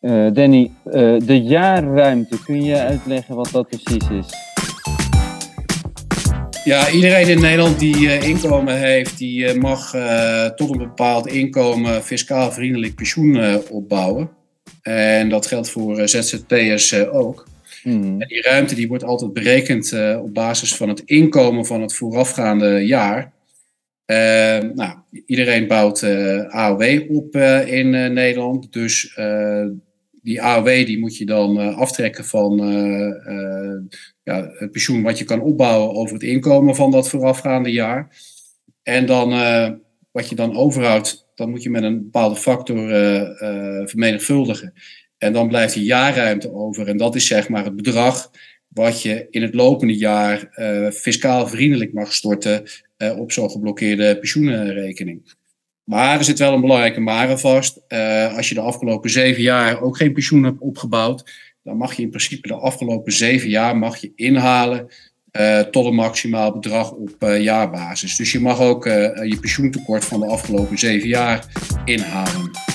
Uh, Danny, uh, de jaarruimte, kun je uitleggen wat dat precies is? Ja, iedereen in Nederland die uh, inkomen heeft, die mag tot een bepaald inkomen fiscaal vriendelijk pensioen opbouwen. En dat geldt voor ZZP'ers ook. Hmm. En die ruimte die wordt altijd berekend op basis van het inkomen van het voorafgaande jaar. nou, iedereen bouwt AOW op in Nederland. Dus die AOW die moet je dan uh, aftrekken van uh, ja, het pensioen wat je kan opbouwen over het inkomen van dat voorafgaande jaar. En dan wat je dan overhoudt, dan moet je met een bepaalde factor vermenigvuldigen. En dan blijft die jaarruimte over. En dat is zeg maar het bedrag wat je in het lopende jaar fiscaal vriendelijk mag storten op zo'n geblokkeerde pensioenrekening. Maar er zit wel een belangrijke maar vast. Uh, als je de afgelopen zeven jaar ook geen pensioen hebt opgebouwd, dan mag je in principe de afgelopen zeven jaar mag je inhalen uh, tot een maximaal bedrag op uh, jaarbasis. Dus je mag ook je pensioentekort van de afgelopen zeven jaar inhalen.